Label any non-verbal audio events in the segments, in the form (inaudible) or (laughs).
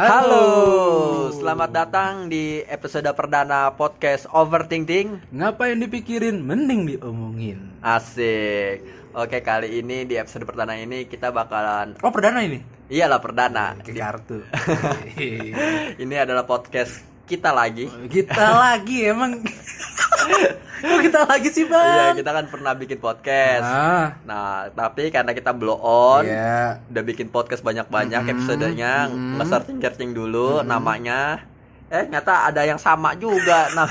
Halo, selamat datang di episode perdana podcast Overthinking. Ngapain dipikirin, mending diomongin. Asik. Oke, kali ini di episode perdana ini kita bakalan Oh perdana ini? iyalah perdana. Ke kartu. (laughs) Ini adalah podcast kita lagi. kita (laughs) lagi emang. Kok kita lagi sih Iya, bang? kita kan pernah bikin podcast. Ah, Nah, tapi karena kita blow on, Iya. udah bikin podcast banyak-banyak Mhm, episodenya, mhm. nge-searching-searching dulu namanya. Eh, ternyata ada yang sama juga. Nah,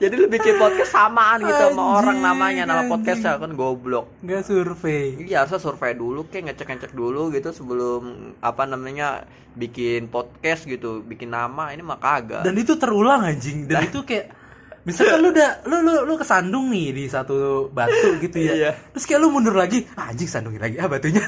jadi lu bikin podcast samaan gitu sama Anjing, orang namanya, nama podcastnya kan goblok. Nggak survei. Iya, harusnya survei dulu, kayak ngecek-ngecek dulu gitu sebelum apa namanya bikin podcast gitu, bikin nama ini mah kagak. Dan itu terulang anjing. Dan itu kayak misalkan lu udah lu lu lu kesandung nih di satu batu gitu ya. Iya. Terus kayak lu mundur lagi, ah, anjing sandungin lagi ah batunya.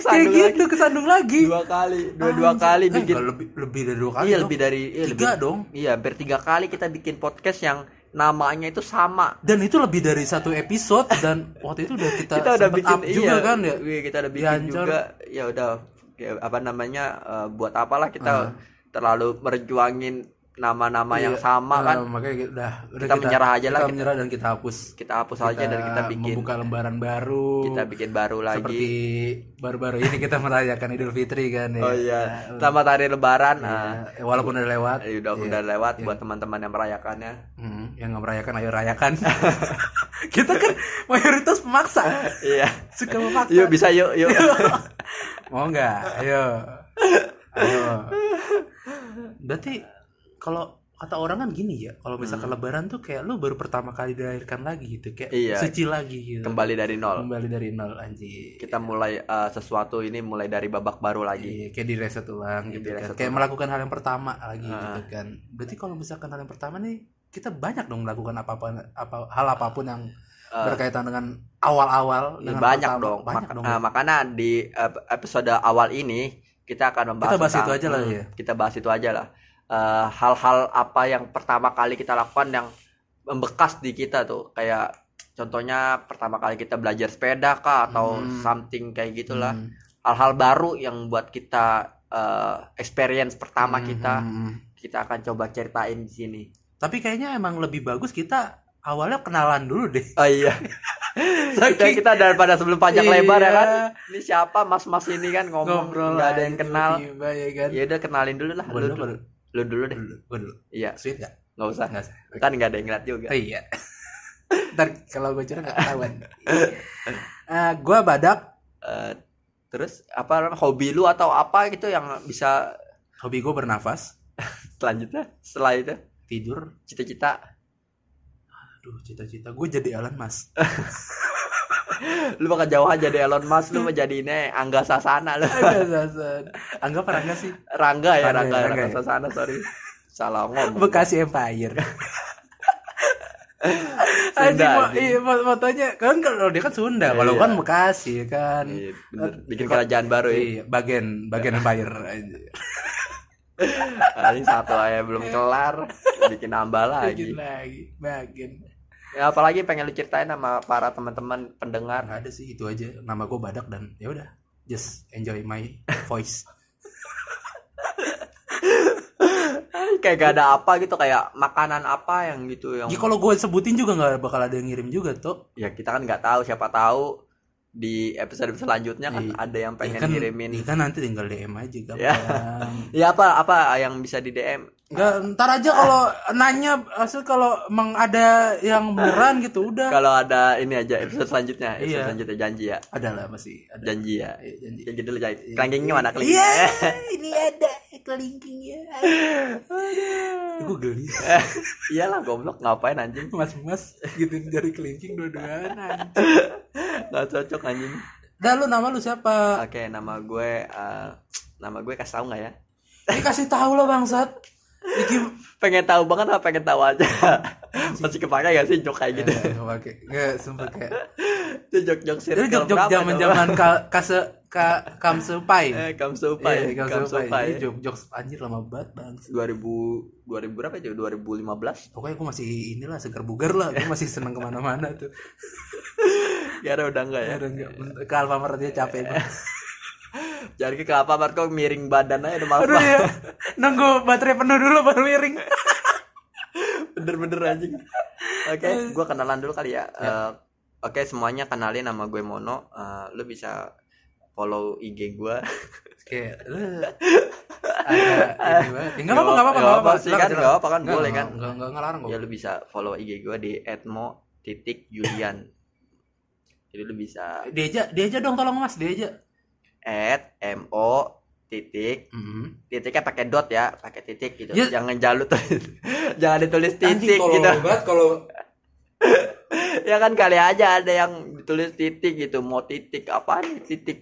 kayak gitu kesandung lagi. dua kali, dua-dua Anjing. kali Eh, bikin lebih lebih dari dua kali. iya dong. lebih dari iya, Tiga lebih- dong. Iya, hampir tiga kali kita bikin podcast yang namanya itu sama. dan itu lebih dari satu episode dan waktu itu udah kita, (laughs) Kita, udah bikin up juga iya, kan ya iya, kita udah bikin Dihancur. juga. Ya udah ya, apa namanya eh, buat apalah kita Ah. terlalu merjuangin nama-nama yang Iya, sama eh, kan. makanya kita, udah, udah Kita menyerah aja lah, kita kita- menyerah dan kita hapus. Kita hapus aja dan kita bikin. membuka lembaran baru. Kita bikin baru lagi. seperti baru-baru ini kita merayakan Idul Fitri kan ya. Oh iya, selamat hari lebaran. Ah, Ya, walaupun udah lewat. Eh, udah Iya. udah lewat buat teman-teman yang merayakannya. Hmm, yang nggak merayakan ayo rayakan. (laughs) (laughs) Kita kan mayoritas pemaksa. Iya. suka memaksa. Yuk bisa yuk. Yuk. (laughs) mau nggak? Ayo. Ayo. Berarti kalau kata orang kan gini ya kalau misalkan lebaran tuh kayak lu baru pertama kali dilahirkan lagi gitu kayak Hmm. Iya. suci lagi gitu Kembali dari nol. kembali dari nol anjing Kita mulai eh, sesuatu ini mulai dari babak baru lagi. Iya, kayak di reset ulang Iya, gitu di kan. Kayak ulang. melakukan hal yang pertama lagi Ah. gitu kan. Berarti kalau misalkan hal yang pertama nih kita banyak dong melakukan apa-apa apa hal apa pun yang Eh, berkaitan dengan awal-awal Ya, dengan banyak pertama. dong. Banyak Mak- dong. ah, makanya di episode awal ini kita akan membahas Kita bahas tentang- itu aja lah Hmm, ya. Kita bahas itu aja lah. Eh, hal-hal apa yang pertama kali kita lakukan yang membekas di kita tuh kayak contohnya pertama kali kita belajar sepeda kah atau Hmm. something kayak gitulah. Hmm. Hal-hal baru yang buat kita eh, experience pertama Hmm, kita hmm, hmm. kita akan coba ceritain di sini. Tapi kayaknya emang lebih bagus kita awalnya kenalan dulu deh. Oh iya. (laughs) kita, kita daripada sebelum panjang Iya. lebar ya kan. Ini siapa mas-mas ini kan ngomong nggak ada yang kenal. ya kan. Ya udah kenalin dulu lah. Dulu, dulu. Lu dulu deh. Dulu, gua dulu. Iya, Sweet gak? nggak usah. Enggak sih. Oke. Kan nggak ada yang ngeliat juga. Oh iya. (laughs) Ntar kalau gue curang gak ketahuan. (laughs) Eh, gua badak. Eh, terus apa hobi lu atau apa gitu yang bisa Hobi gue bernafas, (laughs) selanjutnya setelah itu tidur. cita-cita Aduh, cita-cita gue jadi Elon Musk. Lu bakal jauh aja dari Elon Musk lu mau jadi ini Angga Sasana lu Agak sasan. Anggap apa enggak sih? Rangga ya Rangga Rangga, ya, Rangga Rangga ya. Sasana sorry salah ngomong Bekasi Empire. (laughs) Sunda, anjing. iya, fo- fotonya kan kalau dia kan Sunda, kalau Iya. kan Bekasi kan. Iya, bener. bikin kerajaan baru ya Iya, bagian bagian Empire. Paling (laughs) satu aja belum kelar bikin nambah lagi Bagian lagi, bagian. Ya apalagi pengen lu ceritain sama para teman-teman pendengar Nggak ada sih itu aja. Nama gue Badak dan ya udah, just enjoy my voice. (laughs) kayak gak ada apa gitu kayak makanan apa yang gitu yang Ya kalau gue sebutin juga nggak bakal ada yang ngirim juga tuh. ya kita kan nggak tahu siapa tahu di episode selanjutnya kan Iya. ada yang pengen ya kan, ngirimin ya kan nanti tinggal DM aja gampang. Ya. (laughs) ya apa apa yang bisa di DM Enggak, ntar aja kalau nanya asal kalau emang ada yang beneran gitu udah. kalau ada ini aja episode selanjutnya episode Iya. selanjutnya janji ya Ada lah masih ada. janji ya Iya, janji. janji dulu janji kelingkingnya mana kelingking Iya, (laughs) ini ada kelingkingnya. Gue geli. (laughs) iyalah goblok ngapain anjing Mas-mas gitu dari kelingking dua-duaan anjing. (laughs) nggak cocok anjing Dah lu nama lu siapa? oke nama gue eh, nama gue kasih tahu nggak ya Ini kasih tahu lo bangsat. Iki pengen tahu banget apa pengen tahu aja masih kepake gak sih jok kayak gitu Enggak pakai. Enggak sumpah kayak. itu jok jok Itu jok-jok zaman-zaman ka- kase ka kamsupai. (laughs) eh kamsupai Iya, kamsupai. Ini jok-jok anjir lama banget bang. 2000 2000 berapa ya 2015 Pokoknya gue masih inilah segar bugar lah. Gue masih seneng ke mana-mana tuh. (laughs) ya udah enggak ya udah enggak. Ke Alfamart dia capek. (laughs) Jangan ke kelapa Mart kok miring badan aja udah males Aduh ya. Nunggu baterai penuh dulu baru miring. (laughs) Bener-bener anjing. Oke, gua kenalan dulu kali ya. Eh, Oke, semuanya kenalin nama gue Mono. Eh, lu bisa follow IG gua. Lu ada banget. Ya, Enggak apa-apa, enggak apa-apa, enggak apa-apa. sih kan, enggak apa kan, Enggak, boleh enggak, kan. Enggak, enggak ngelarang kok. Ya lu bisa follow IG gua di @mo titik Julian. Jadi lu bisa Dia aja, dia aja dong tolong Mas, dia aja. At mo titik Hmm. titiknya pakai dot ya pakai titik gitu Ya. jangan jalu tulis (laughs) jangan ditulis Anjing titik tolol gitu banget kalau (laughs) ya kan kali aja ada yang ditulis titik gitu mau titik apa nih titik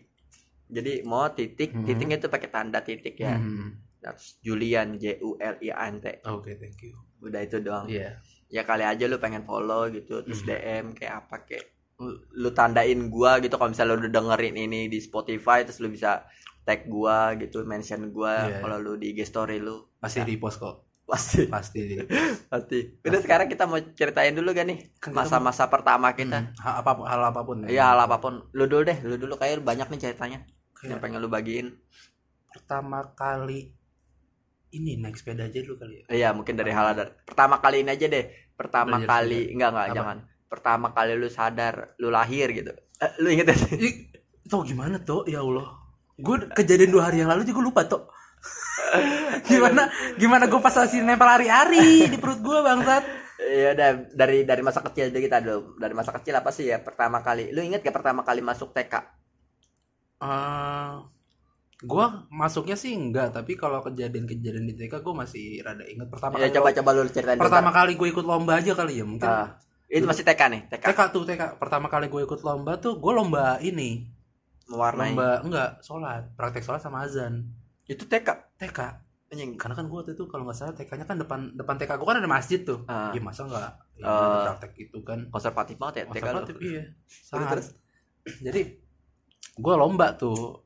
jadi mau titik Hmm. titiknya itu pakai tanda titik ya Hmm. That's Julian J U L I A N T Oke, thank you. udah itu doang Iya. ya kali aja lu pengen follow gitu terus Hmm. DM kayak apa kayak lu- tandain gua gitu kalau misalnya lu udah dengerin ini di Spotify terus lu bisa tag gua gitu mention gua Iya. kalau lu di IG story lu. Pasti di post kok. pasti. Pasti di pasti. Udah sekarang kita mau ceritain dulu gak nih Kan masa-masa pertama kita? Hmm, hal apa hal apa pun Iya hal apa pun. Lu dulu deh lu dulu kayak banyak nih ceritanya yang Kayak pengen lu bagiin. pertama kali ini naik sepeda aja dulu kali ya. iya mungkin dari hal ada. Pertama kali ini aja deh. Pertama Belajar kali enggak enggak Apa? jangan pertama kali lu sadar lu lahir gitu Eh, lu inget gak sih Ih, Tau gimana tuh? Ya Allah. Gue kejadian dua hari yang lalu juga lupa tuh. (laughs) gimana gimana gue pas masih nempel hari-hari di perut gue bangsat. Iya dari dari masa kecil deh kita dulu. Dari masa kecil apa sih ya pertama kali? Lu inget gak pertama kali masuk TK? Eh gue masuknya sih enggak, tapi kalau kejadian-kejadian di TK gue masih rada inget pertama Ya kali. coba coba lu ceritain. pertama kali gue ikut lomba aja kali ya mungkin. Ah, itu masih TK nih, TK. TK tuh TK pertama kali gue ikut lomba tuh gue lomba ini. Mewarnai. lomba enggak sholat. Praktek sholat sama azan. Itu TK. TK Anjing. karena kan gue waktu itu kalau nggak salah TK-nya kan depan depan TK gue kan ada masjid tuh. Ah, ya masa nggak ya, ada praktek itu kan? Konservatif banget ya TK konservatif iya. Terus, terus. jadi gue lomba tuh.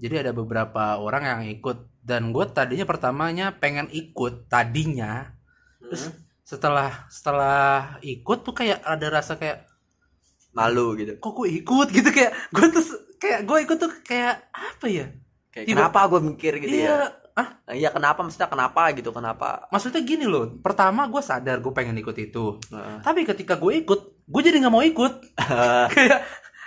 Jadi ada beberapa orang yang ikut. Dan gue tadinya pertamanya pengen ikut tadinya. Terus Hmm, setelah setelah ikut tuh kayak ada rasa kayak malu gitu. kok gue ikut gitu kayak gue tuh kayak gue ikut tuh kayak apa ya Kayak Tiba- kenapa gue mikir gitu iya ya? Iya kenapa maksudnya kenapa gitu kenapa? maksudnya gini loh pertama gue sadar gue pengen ikut itu Heeh. tapi ketika gue ikut gue jadi nggak mau ikut (laughs) kayak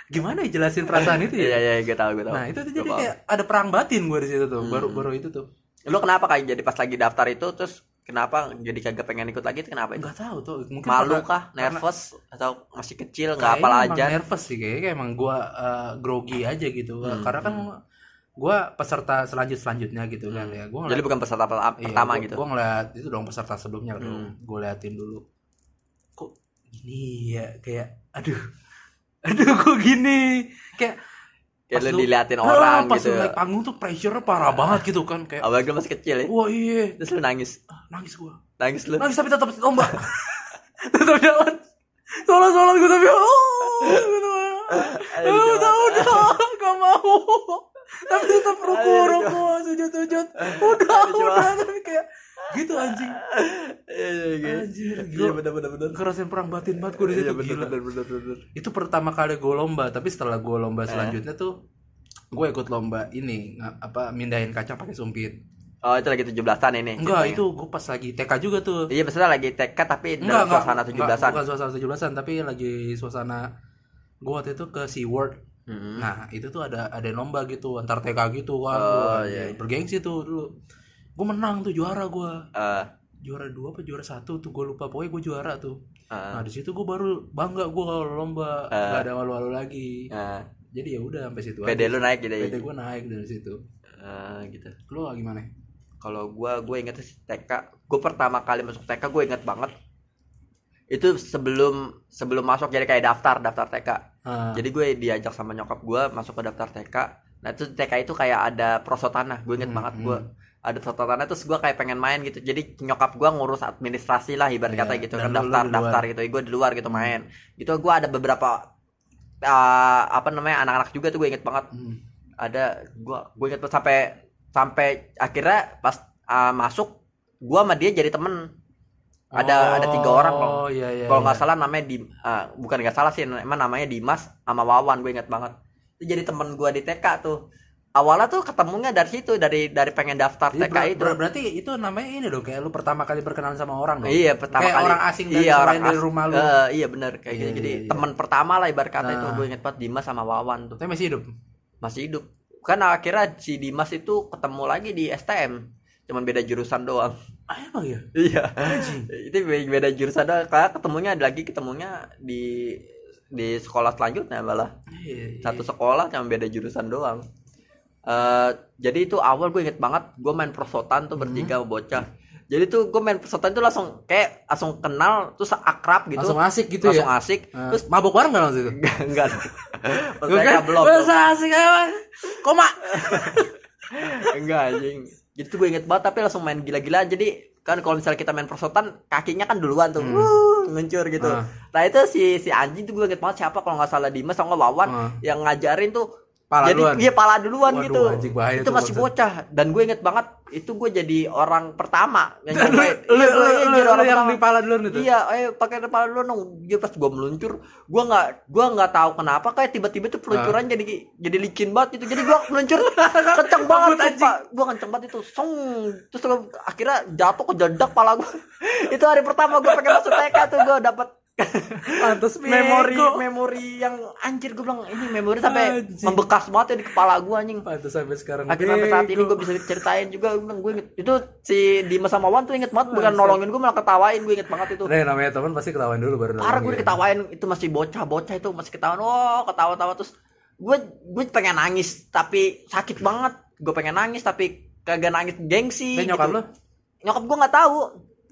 gimana ya jelasin perasaan itu Iya ya iya gue tahu gue tahu. nah itu tuh jadi kayak ada perang batin gue di situ tuh Hmm. baru baru itu tuh Lu kenapa kayak jadi pas lagi daftar itu terus kenapa jadi kagak pengen ikut lagi itu kenapa nggak tahu tuh mungkin Malu karena- kah? karena- Nervous atau masih kecil nggak apal emang aja? nervous sih kayaknya emang gue uh, grogi aja gitu Hmm, karena kan gue peserta selanjut selanjutnya gitu kan Hmm. ya gue Jadi bukan peserta pertama, pertama gitu. gue ngeliat itu dong peserta sebelumnya Hmm. gue liatin dulu kok gini ya kayak aduh (laughs) aduh kok gini kayak Pas lu lu- diliatin ah, orang pas gitu. lu naik panggung tuh pressure parah banget gitu kan kayak Apalagi masih kecil ya. wah iya. Terus lu nangis. Ah, nangis gue Nangis lu. nangis tapi tetap lomba (laughs) tetap jalan. Sholat sholat gue tapi oh gitu. Ayo, Oh, udah udah (laughs) gak mau. Tapi tetap ruku ruku sujud sujud udah udah tapi kayak gitu anjing Iya iya iya. Anjir, Iya benar benar benar. ngerasain perang batin banget gue di situ Iya gila benar benar benar. itu pertama kali gue lomba tapi setelah gue lomba Eh. selanjutnya tuh gue ikut lomba ini apa mindahin kacang pakai sumpit Oh itu lagi 17-an ini. enggak ceritanya. itu gue pas lagi TK juga tuh Iya maksudnya lagi TK tapi enggak dalam suasana enggak, 17-an. bukan suasana 17-an tapi lagi suasana gue waktu itu ke SeaWorld Hmm. Nah itu tuh ada ada lomba gitu antar TK gitu kan. Oh, iya, iya. Bergengsi tuh dulu. Gue menang tuh juara gue. Eh, Juara dua apa juara satu tuh gue lupa. Pokoknya gue juara tuh. eh, Nah di situ gue baru bangga gue kalau lomba. Eh. Gak ada malu-malu lagi. eh. Jadi ya udah sampai situ. PD lu naik gitu. PD gue naik dari situ. Eh, gitu. Lu gimana? Kalau gua gue inget sih TK. Gue pertama kali masuk TK gue inget banget. Itu sebelum sebelum masuk jadi kayak daftar daftar TK. Ah, Jadi gue diajak sama nyokap gue masuk ke daftar TK. Nah itu TK itu kayak ada prosotanah. Gue inget Hmm, banget hmm. gue ada prosotanah terus gue kayak pengen main gitu. Jadi nyokap gue ngurus administrasi lah ibarat Iya, kata gitu kan daftar daftar gitu. Gue di luar gitu main. Gitu gue ada beberapa eh, apa namanya anak-anak juga tuh gue inget banget. hmm. Ada gue gue inget banget sampai sampai akhirnya pas eh, masuk gue sama dia jadi temen. Ada- ada tiga orang kalau- Oh iya iya. kalau nggak iya. salah namanya di ah, bukan nggak salah sih emang namanya Dimas sama Wawan gue inget banget itu jadi temen gue di TK tuh awalnya tuh ketemunya dari situ dari dari pengen daftar Jadi TK ber- itu ber- berarti itu namanya ini dong kayak lu pertama kali berkenalan sama orang dong. iya pertama kayak kali orang asing dari iya, orang dari as- rumah lu. Eh, iya bener kayak Iya, gitu iya, jadi iya. teman pertama lah ibarat kata itu Nah. gue inget banget Dimas sama Wawan tuh Tapi masih hidup. masih hidup kan akhirnya si Dimas itu ketemu lagi di STM cuman beda jurusan doang Ah, emang ya? iya Anjing. itu be- beda jurusan doang karena ketemunya lagi ketemunya di di sekolah selanjutnya malah Iya, iya. satu sekolah cuma beda jurusan doang Eh jadi itu awal gue inget banget gue main prosotan tuh bertiga sama bocah jadi tuh gue main prosotan tuh langsung kayak langsung kenal terus akrab gitu Langsung asik gitu langsung ya. asik Ah, terus mabok bareng nggak waktu itu? enggak enggak (laughs) kan, belum "Wah, belum. asik aja. Koma. (laughs) enggak anjing gitu tuh gue inget banget tapi langsung main gila-gilaan jadi kan kalau misalnya kita main prosotan kakinya kan duluan tuh wuh, ngencur gitu Ah. nah itu si si anjing tuh gue inget banget siapa kalau nggak salah Dimas atau nggak Wawan Ah. yang ngajarin tuh Pala jadi duluan. dia pala duluan Waduh, gitu anjing, bahaya itu masih bocah dan gue inget banget itu gue jadi orang pertama yang lu, lu, Iya, lu, gue- lu, lu orang yang di pala duluan itu. Iya, eh pakai kepala dulu dong. Dia pas gua meluncur, gua nggak gua nggak tahu kenapa kayak tiba-tiba tuh peluncuran jadi jadi licin banget gitu. Jadi gua meluncur (laughs) kenceng banget. Pak. Gua kenceng banget itu. Song. Terus akhirnya jatuh ke jedak pala gua. (laughs) itu hari pertama gua pakai masuk TK tuh gua dapat Pantes memori memori yang anjir gua bilang ini memori sampai membekas banget ya di kepala gua anjing. Pantes sampai sekarang. Akhirnya sampai saat ini gue bisa ceritain juga gue bilang gue inget itu si Dimas sama Wan tuh inget banget bukan nolongin gue malah ketawain gue inget banget itu Nah, namanya teman pasti ketahuan dulu baru parah gue diketawain itu masih bocah-bocah itu masih ketahuan oh ketawa-tawa terus gue gue pengen nangis tapi sakit banget gue pengen nangis tapi kagak nangis gengsi Dan nyokap gitu. lu? nyokap gue nggak tahu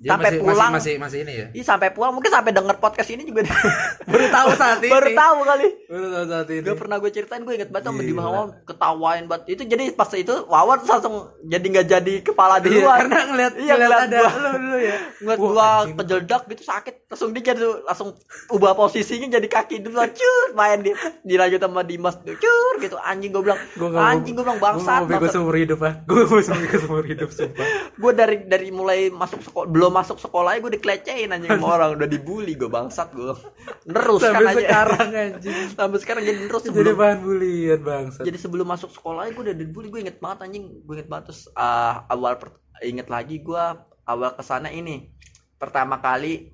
Dia sampai masih, pulang masih, masih, masih ini ya. Ih, sampai pulang mungkin sampai denger podcast ini juga (laughs) Baru tahu saat (laughs) ini. baru tahu kali Baru tahu saat ini. Gak pernah gue ceritain gue inget banget sama. Dimas Wawan ketawain banget itu jadi pas itu Wawan langsung jadi nggak jadi kepala Iya, duluan karena ngeliat, Iya, ngeliat ngeliat ada gua. lu dulu ya. ngeliat Wah, gua kejeldak gitu sakit langsung dia jadi langsung ubah posisinya jadi kaki dulu cur main di dilanjut sama Dimas tuh cur gitu anjing gue bilang Gua mau- anjing gue bilang Gue bangsat mau bego seumur hidup ah. Gue mau bego seumur hidup sumpah. gue dari dari mulai masuk sekolah belum masuk sekolah gue dikelecehin anjing sama orang udah dibully gue bangsat gue terus kan Sampai aja sekarang anjing. (laughs) sampai sekarang jadi terus Jadi sebelum bahan bulian bangsa. jadi sebelum masuk sekolah gue udah dibully gue inget banget anjing gue inget banget terus ah, awal per- inget lagi gue awal ke sana ini pertama kali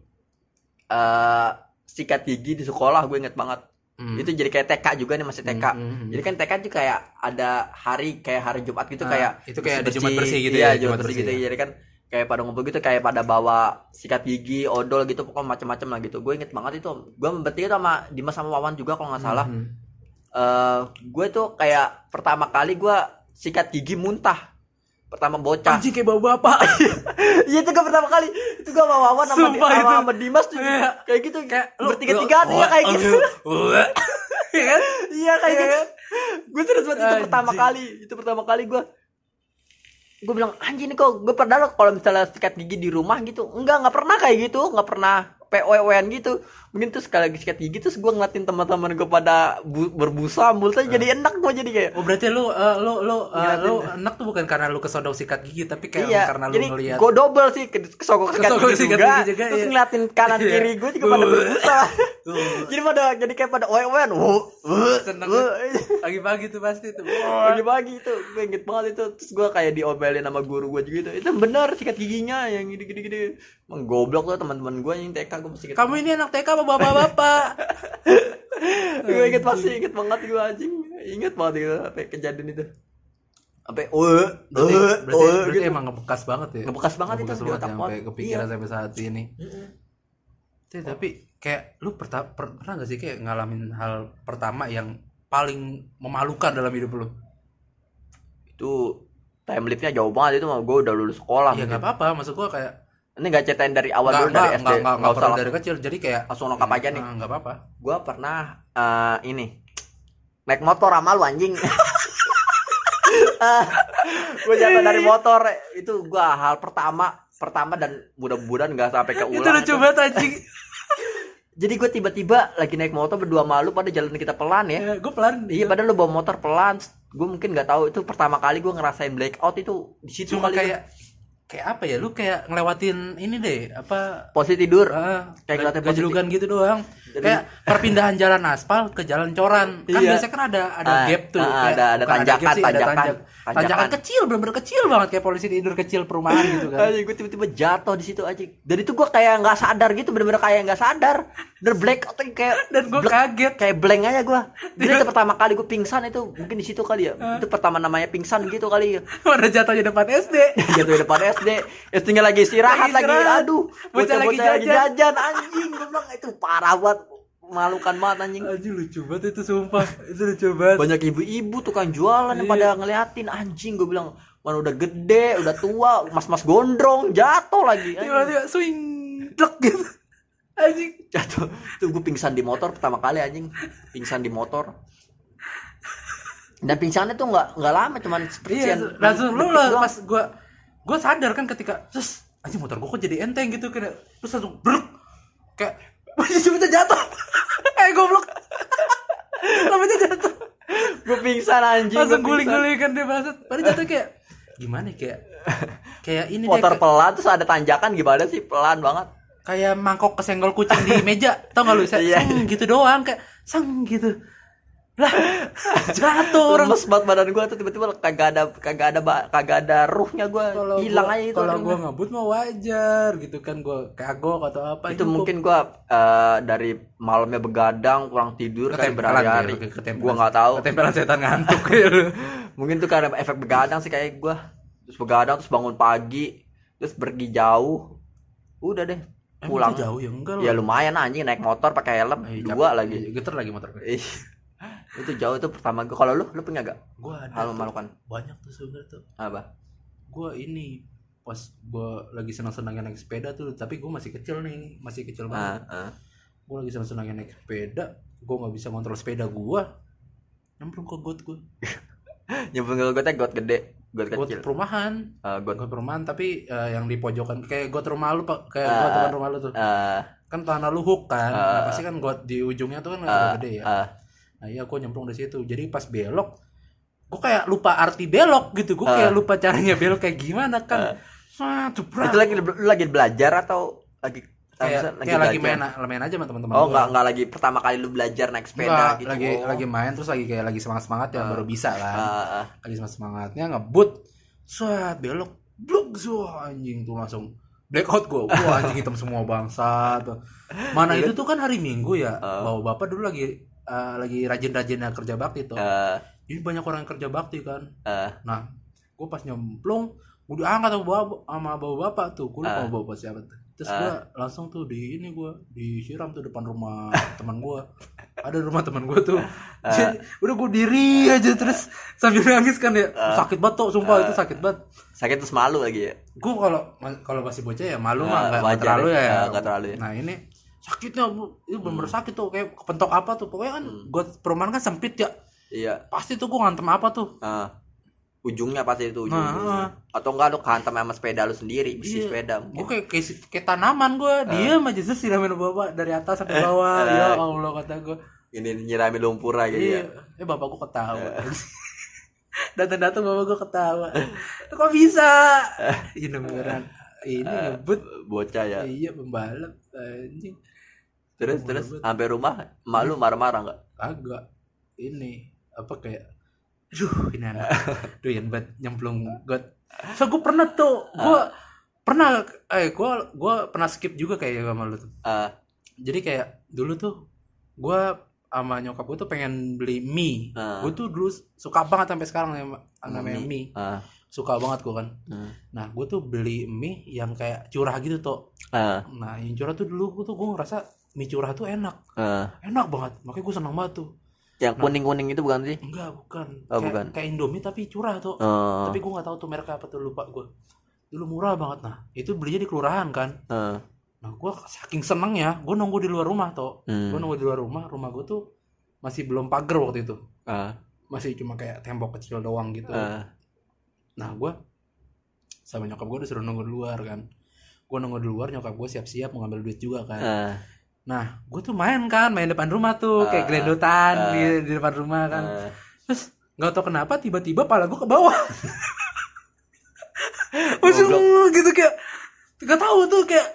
eh sikat gigi di sekolah gue inget banget Hmm. itu jadi kayak TK juga nih masih TK hmm, hmm. jadi kan TK tuh kayak ada hari kayak hari Jumat gitu Ah, kayak itu kayak ada Jumat bersih gitu iya, ya, Jumat Jumat bersih bersih gitu ya. jadi kan kayak pada ngumpul gitu kayak pada bawa sikat gigi odol gitu pokoknya macam-macam lah gitu gue inget banget itu gue bertiga sama Dimas sama Wawan juga kalau nggak salah Hmm. eh gue tuh kayak pertama kali gue sikat gigi muntah pertama bocah Anjing kayak bau bapak. iya itu gue pertama kali itu gue sama Wawan sama, Sumpah sama, sama Dimas tuh Iya. kayak gitu kayak lu- bertiga tiga lu- iya kayak gitu Iya kan? iya kayak Iya gitu gue serius banget itu pertama kali itu pertama kali gue gue bilang anjing nih kok gue pernah kalau misalnya sikat gigi di rumah gitu. Enggak nggak pernah kayak gitu nggak pernah POWN gitu mungkin terus sekali lagi sikat gigi terus gue ngeliatin teman-teman gue pada bu- berbusa mulutnya jadi enak gue jadi kayak Oh berarti lu uh, lu lu uh, Ngeliatin. lu enak tuh bukan karena lu kesodok sikat gigi tapi kayak iya karena lu jadi ngeliat gue double sih ke- kesogok sikat Kesogok gigi sikat juga, gigi juga, terus iya. ngeliatin kanan Iya. kiri gue juga pada Uh. berbusa Uh. (laughs) (laughs) jadi pada jadi kayak pada OWN wuh, wuh, Seneng wuh. pagi-pagi tuh pasti tuh. (laughs) pagi-pagi itu gue inget banget itu terus gue kayak diomelin sama guru gue juga itu itu bener sikat giginya yang gini gini gini emang goblok tuh teman-teman gue yang TK gue masih Kamu ini anak TK apa bapak-bapak? (laughs) gue inget pasti inget banget gue anjing inget banget itu apa kejadian itu sampai oh Berarti, oh berarti, oh berarti gitu emang ngebekas banget ya. Ngebekas banget itu Ngebekas di banget otak sampai kepikiran Iya. sampai saat ini. Tuh, tapi kayak lu perta- per- pernah gak sih kayak ngalamin hal pertama yang paling memalukan dalam hidup lu? itu time liftnya jauh banget itu mah gue udah lulus sekolah Ya nggak apa-apa, maksud gua kayak ini gak ceritain dari awal nggak dulu dari nggak SD nggak nggak usah dari kecil, jadi kayak langsung lengkap aja nih Ah, nggak apa-apa. gue pernah eh, ini naik motor sama lu anjing (laughs) (laughs) gue jatuh dari motor itu gue hal pertama pertama dan mudah-mudahan nggak sampai Itu keulang lucu itu. banget anjing. (laughs) jadi gue tiba-tiba lagi naik motor berdua malu pada jalan kita pelan ya Ya, gue pelan. iya padahal lu bawa motor pelan gue mungkin nggak tahu itu pertama kali gue ngerasain blackout itu di situ Cuma kali kayak kayak apa ya? Lu kayak ngelewatin ini deh, apa posisi tidur ah, Kayak gajlugan gitu doang. Jadi- kayak perpindahan jalan aspal ke jalan coran kan Iya. biasanya kan ada ada Ah, gap tuh ah, kayak- ada- ada tanjakan, gap sih, ada tanjakan. tanjak- Tanjakan. tanjakan kecil bener-bener kecil banget kayak polisi tidur kecil perumahan gitu kan Anjing gue tiba-tiba jatuh di situ aja. Dan itu gue kayak nggak sadar gitu, bener-bener kayak nggak sadar. Bener black out kayak dan gue kaget kayak blank aja gue. Jadi itu pertama kali gue pingsan itu mungkin di situ kali ya. Itu pertama namanya pingsan gitu kali ya. (laughs) pada jatuhnya depan SD (laughs) Jatuh di depan SD, SD-nya lagi istirahat Lagi. Aduh, Bocah lagi lagi jajan. jajan anjing. Gue bilang itu parah banget. Malukan banget anjing. Anjing lucu banget itu sumpah. Itu lucu banget. Banyak ibu-ibu tukang jualan yang Iya. pada ngeliatin anjing gue bilang mana udah gede, udah tua, mas-mas gondrong, jatuh lagi. tiba-tiba swing dek gitu. Anjing. Jatuh. Tuh gue pingsan di motor pertama kali anjing. Pingsan di motor. Dan pingsannya tuh nggak nggak lama cuman iya sepertian langsung lu lah pas gua gua sadar kan ketika terus anjing motor gua kok jadi enteng gitu kan terus langsung bruk kayak (laughs) masih sebentar jatuh (laughs) eh goblok. Namanya jatuh. Gue pingsan anjing langsung guling-guling kan dia maksud padahal jatuh kayak gimana ya, kayak kayak ini deh, motor kayak, pelan terus ada tanjakan gimana sih? Pelan banget. Kayak mangkok kesenggol kucing di meja tau gak lu Saya, sang gitu doang kayak sang gitu lah jatuh orang. Lemes banget badan gue tuh tiba-tiba kagak ada kagak ada kagak ada ruhnya gue hilang aja itu kalau gua ngebut mah wajar gitu kan. Gua kagok atau apa itu mungkin gue dari malamnya begadang kurang tidur kan Ketempelan berhari-hari. kayak, gue nggak tahu. Ketempelan setan ngantuk. Kayak (laughs) lu mungkin tuh karena efek begadang sih kayak gue terus begadang terus bangun pagi terus pergi jauh. Udah deh pulang. jauh? Ya enggak ya lumayan anjing naik motor pakai helm. Eh, dua capek. lagi. Iya, geter lagi motor gue itu jauh itu pertama gue kalau lu lu punya gak gua ada hal memalukan. Banyak tuh sebenarnya tuh. Apa? Gua ini pas gua lagi senang-senangnya naik sepeda tuh tapi gua masih kecil nih masih kecil ah, banget. ah. gua lagi senang-senangnya naik sepeda gua nggak bisa kontrol sepeda gua. Nyemplung ke got gua. Nyebut gue teh got gede got got kecil. perumahan. Ah, got. Got perumahan tapi eh, yang di pojokan kayak got rumah lu pak. Kayak Ah, got depan rumah lu tuh. ah, kan tanah lu hook kan. Nah, pasti kan got di ujungnya tuh kan agak gede ya. ah. Nah iya gua nyemplung di situ. Jadi pas belok gua kayak lupa arti belok gitu. Gua Ah. kayak lupa caranya belok kayak gimana kan. Wah, jebrak. itu lagi lagi belajar atau lagi kayak maksudnya kayak lagi main main aja sama teman-teman oh nggak nggak lagi pertama kali lu belajar naik sepeda gitu? lagi Oh. lagi main terus lagi kayak lagi semangat semangat ya baru bisa kan. Ah, ah. lagi semangat semangatnya ngebut swat belok bluk zuah, anjing tuh langsung blackout gua. Wah anjing hitam semua bangsa tuh (laughs) mana itu tuh kan hari minggu ya Ah. bawa bapak dulu lagi eh, lagi rajin-rajinnya kerja bakti tuh. Ah, jadi banyak orang yang kerja bakti kan. Ah. nah gua pas nyemplung gua diangkat sama bawa sama bawa bapak tuh. Gua lupa bawa bapak siapa tuh. Terus Ah. gua langsung tuh di ini gua disiram tuh depan rumah teman gua. Ada rumah teman gua tuh. Ah. Jadi, udah gua diri aja terus sambil nangis kan ya. Sakit banget tuh sumpah itu sakit banget. Sakit terus malu lagi ya? Gua kalau kalau masih bocah ya malu Ah, mah nggak wajar terlalu ya. ya. Nggak terlalu ya. nah ini sakitnya bu. Itu bener-bener sakit tuh kayak kepentok apa tuh. Pokoknya kan Hmm. gua perumahan kan sempit ya. Iya. Pasti tuh gua ngantem apa tuh? Ah. ujungnya pasti itu ujung Nah, atau enggak lu kehantam sama sepeda lu sendiri bisi Iya. sepeda gue kayak, kayak kayak tanaman gue diam aja terus siramin bapak dari atas sampai bawah. Ya allah kata gue ini nyirami lumpur aja iya. Ya eh bapak gue ketawa. (laughs) Datang datang bapak gue ketawa. Kok bisa? Ini beneran ini ngebut bocah ya iya pembalap anjing terus terus banget. sampai rumah malu marah-marah enggak agak ini apa kayak Duh, ini anak. (laughs) Duh, yang buat nyemplung got. So gue pernah tuh, gue pernah eh gue gue pernah skip juga kayak sama lu tuh. Ah, Jadi kayak dulu tuh gue sama nyokap gue tuh pengen beli mie. Ah. Gue tuh dulu suka banget sampai sekarang yang namanya Mie. mie. ah, Suka banget gue kan. hmm. Nah, gue tuh beli mie yang kayak curah gitu tuh. ah, Nah, yang curah tuh dulu gue tuh gue ngerasa mie curah tuh enak. ah. Enak banget. Makanya gue seneng banget tuh. yang kuning-kuning itu bukan sih Enggak, bukan. Oh, kayak, bukan. kayak Indomie tapi curah tuh. oh, Tapi gue nggak tahu tuh mereknya apa tuh lupa gue. Dulu murah banget nah. Itu belinya di kelurahan kan. ah, Nah, gue saking senengnya, gue nunggu di luar rumah tuh. hmm. Gue nunggu di luar rumah, rumah gue tuh masih belum pagar waktu itu. ah, Masih cuma kayak tembok kecil doang gitu. ah, Nah, gue sama nyokap gue disuruh nunggu di luar kan. Gue nunggu di luar, nyokap gue siap-siap mau ngambil duit juga kan. ah, Nah, gue tuh main kan, main depan rumah tuh, Ah, kayak gelendotan ah. di, di depan rumah kan. ah. Terus nggak tau kenapa tiba-tiba pala gue ke bawah. Langsung gitu kayak nggak tahu tuh kayak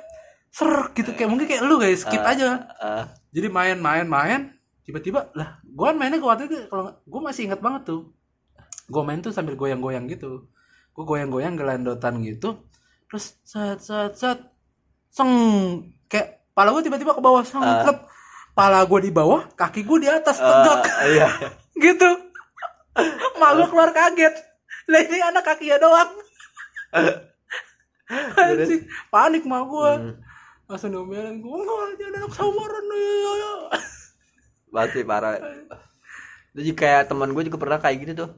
ser gitu kayak mungkin kayak lu guys skip Ah. aja. ah. jadi main main main tiba-tiba lah gue kan mainnya gue waktu itu kalau gue masih ingat banget tuh gue main tuh sambil goyang-goyang gitu gue goyang-goyang gelandotan gitu terus set set set seng kayak pala gue tiba-tiba ke bawah seng Ah. klep. pala gue di bawah kaki gue di atas Eh, tegak iya (laughs) gitu mak gue keluar kaget lah ini anak kakinya doang (laughs) Anjing, panik mak gue Hmm. langsung diomelin gue enggak dia anak samaran nih ya, ya." Pasti parah. Jadi kayak teman gue juga pernah kayak gitu tuh.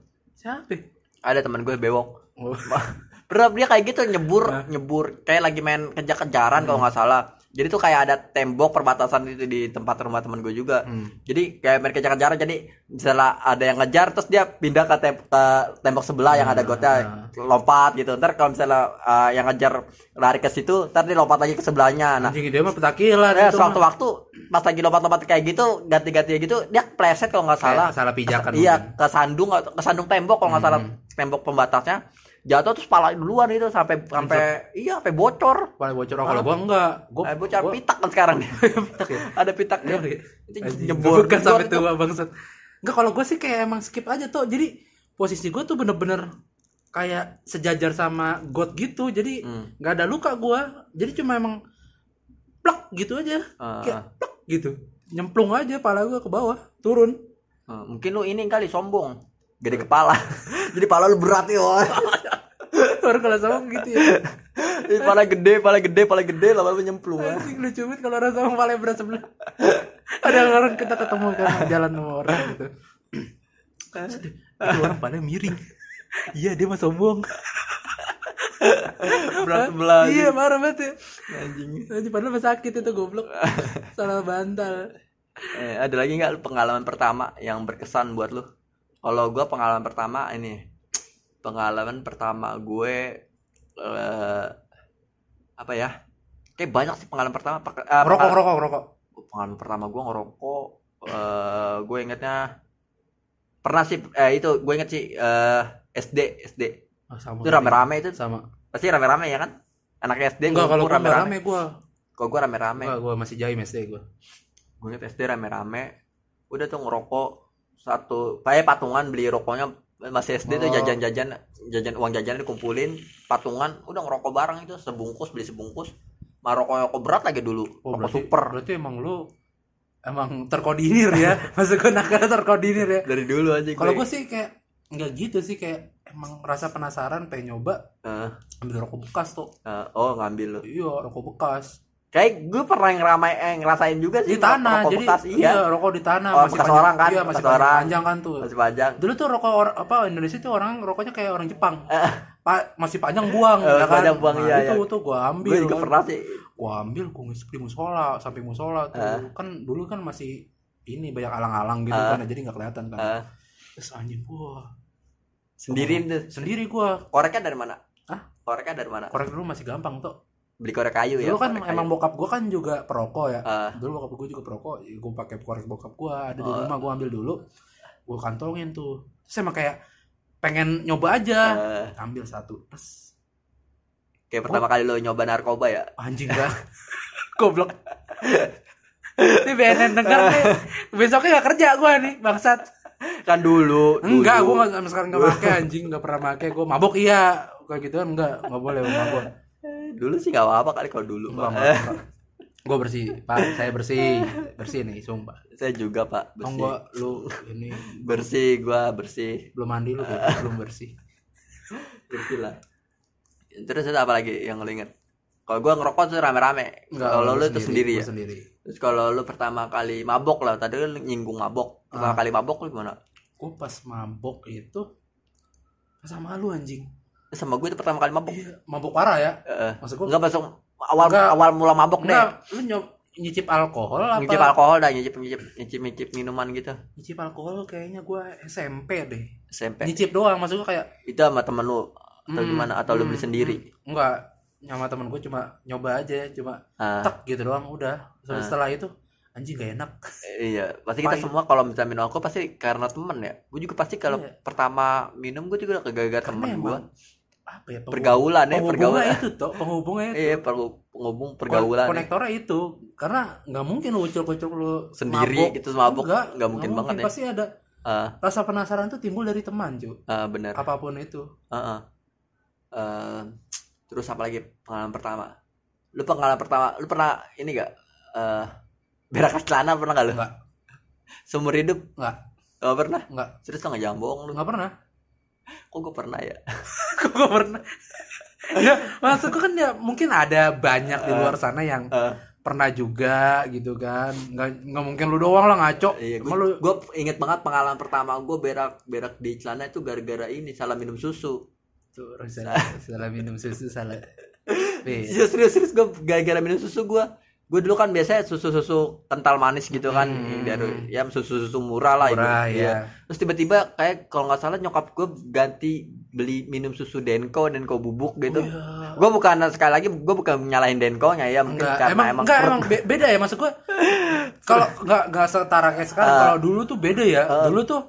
Siapa Ada teman gue bewok. oh. (laughs) Pernah dia kayak gitu nyebur, Hah? nyebur kayak lagi main kejar-kejaran kalau nggak salah. Jadi tuh kayak ada tembok perbatasan itu di tempat rumah teman gue juga. Hmm. Jadi kayak main kejar-kejaran jadi misalnya ada yang ngejar terus dia pindah ke, tem- ke tembok sebelah yang ada gotnya lompat gitu. Ntar kalau misalnya uh, yang ngejar lari ke situ, ntar dia lompat lagi ke sebelahnya. Nah, anjing dia mah petakilan Ya, itu sewaktu-waktu pas lagi lompat-lompat kayak gitu, ganti-ganti gitu, dia pleset kalau nggak salah. salah pijakan Iya, mungkin. kesandung kesandung tembok kalau nggak salah tembok pembatasnya. Jatuh terus pala duluan itu sampai sampai iya sampai bocor. paling bocor. Oh, kalau gua enggak. Gua Eh, bocor gua- pitak kan sekarang. (laughs) pitak ya? Ada pitaknya. Iya, Itu. Anjing, nyebur. Gua jebor sampai tua bangsat. Enggak kalau gue sih kayak emang skip aja tuh jadi posisi gue tuh bener-bener kayak sejajar sama god gitu. Jadi Hmm. nggak ada luka gua. Jadi cuma emang plak gitu aja. Ah, kayak plak gitu. Nyemplung aja pala gua ke bawah. Turun. Ah. mungkin lu ini kali sombong. Gede kepala. (laughs) Jadi pala lu berat ya. (laughs) orang kalau sama (laughs) gitu ya pala gede, pala gede, pala gede lama-lama nyemplung. Anjing lucu banget kalau orang sama paling berat sebelah. Ada orang kita ketemu kan jalan sama orang gitu. Sedih. Itu orang paling miring. Iya dia mah sombong. Berat sebelah. Iya marah banget ya. Anjing. Anjing padahal mah sakit itu goblok. Salah bantal. Eh, ada lagi nggak pengalaman pertama yang berkesan buat lu? Kalau gua pengalaman pertama ini, pengalaman pertama gue eh apa ya? Kayak banyak sih pengalaman pertama. Pak- eh, Rokok pengalaman- rokok rokok. Pengalaman pertama gua ngerokok. eh gue ingetnya pernah sih eh itu gue inget sih eh SD SD Oh, sama. itu rame-rame itu Sama. pasti rame-rame ya kan anak SD Enggak kalau ngumpul gua enggak rame gua. kalau gue rame-rame gua masih jaim SD gua. gue inget SD rame-rame udah tuh ngerokok satu kayak patungan beli rokoknya masih SD tuh Oh. jajan-jajan jajan uang jajan dikumpulin patungan udah ngerokok bareng itu sebungkus beli sebungkus mah rokok berat lagi dulu Oh, rokok berarti, super berarti emang lu emang terkoordinir ya. (laughs) Maksud gua nakal terkoordinir ya. dari dulu aja Kalau gue sih kayak nggak gitu sih kayak emang rasa penasaran pengen nyoba Eh, ambil rokok bekas tuh. eh, oh ngambil Iya rokok bekas kayak gue pernah ngeramai eh, ngerasain juga sih di tanah rokok jadi bekas, iya. iya rokok di tanah Oh, bekas panjang, orang kan, iya, masih panjang, orang. panjang kan tuh. Masih panjang. Dulu tuh rokok or- apa Indonesia tuh orang rokoknya kayak orang Jepang. Eh. Pak masih panjang buang Eh, ya kan? panjang buang, Nah, iya, itu iya. tuh gua ambil. gue juga kan. pernah sih. Gua ambil gua ngisep di musola samping musola tuh. Eh. kan dulu kan masih ini banyak alang-alang gitu Eh. kan jadi nggak kelihatan kan. Eh, terus anjing gua sendiriin tuh. Sendiri gua. Koreknya dari mana? Hah? koreknya dari mana? Korek dulu masih gampang tuh beli korek kayu ya dulu kan korek kayu. emang bokap gua kan juga perokok ya. Eh, dulu bokap gue juga perokok ya gue pakai korek bokap gue ada di Oh. rumah gue ambil dulu gue kantongin tuh. Terus emang kayak pengen nyoba aja. Eh, ambil satu terus kayak pertama kali lo nyoba narkoba ya? Anjing gak (laughs) goblok. Ini BNN denger nih. Besoknya gak kerja gue nih bangsat. Kan dulu enggak gue gak sekarang gak pakai anjing. Gak pernah pakai gue mabok. Iya kayak gitu kan enggak nggak boleh mabok dulu sih nggak apa-apa kali kalau dulu Pak. (laughs) gue bersih pak. Saya bersih. Bersih nih sumpah. Saya juga pak. Oh, bersih. enggak lu ini bersih gua bersih. Belum mandi lu kayaknya, (laughs) belum bersih. Bersih lah. Terus ada apa lagi yang lo inget kalau gua ngerokok tuh rame-rame. Kalau lu tuh sendiri gua ya? sendiri. Terus kalau lu pertama kali mabok lah tadi lu nyinggung mabok. Pertama Ah. kali mabok lu gimana? Gue pas mabok itu sama lu anjing sama gue itu pertama kali mabok iya mabok parah ya. Eh, maksud gue enggak masuk awal Enggak. awal mula mabok deh. Enggak lu nyob nyicip alkohol apa? Nyicip alkohol dah nyicip nyicip nyicip nyicip minuman gitu. Nyicip alkohol kayaknya gue SMP deh. SMP nyicip doang maksud gue kayak itu sama temen lu atau hmm, gimana? Atau lu hmm, beli sendiri? hmm. enggak sama temen gue cuma nyoba aja cuma Ah, tak gitu doang udah. Terus Ah. setelah itu anjing gak enak. Iya. Pasti kita Pahit. semua kalau misalnya minum alkohol pasti karena temen ya. Gue juga pasti kalau Iya. pertama minum gue juga udah kegagal Karena temen gue apa ya pergaulan ya pergaulan. itu toh penghubungnya itu. Iya penghubung pergaulan ya. konektornya itu karena nggak mungkin lu ucul-ucul lu sendiri mabok. gitu mabuk Enggak, nggak mungkin banget ya. Pasti ada Ah, rasa penasaran tuh timbul dari teman cuy ah, benar. Apa pun itu. Heeh. Eh, terus apa lagi? Pengalaman pertama. Lu pengalaman pertama lu pernah ini gak eh berak celana pernah gak lu? Enggak. seumur hidup? Enggak. Gak pernah? Enggak. serius lo gak jangan bohong lu. Nggak pernah. Kok gue pernah ya (laughs) kok nggak pernah? Ya maksudku kan ya mungkin ada banyak di luar sana yang Eh, pernah juga gitu kan. Nggak nggak mungkin lu doang lah ngaco. Iya Emang lu gue inget banget pengalaman pertama gue berak berak di celana itu gara-gara ini salah minum susu. Tuh salah, (laughs) salah minum susu salah. (laughs) Serius serius, serius gue gara-gara minum susu gue gue dulu kan biasanya susu-susu kental manis gitu kan Hmm. dari ya susu-susu murah lah murah ibu. ya Terus tiba-tiba kayak kalau nggak salah nyokap gue ganti beli minum susu Denko Denko bubuk gitu. Oh, iya. Gue bukan sekali lagi gue bukan nyalahin Denko-nya ya mungkin Enggak, karena emang, emang, enggak emang be- beda ya maksud gua. (laughs) Kalau enggak enggak setara kayak sekarang. Ah. Kalau dulu tuh beda ya. Ah. Dulu tuh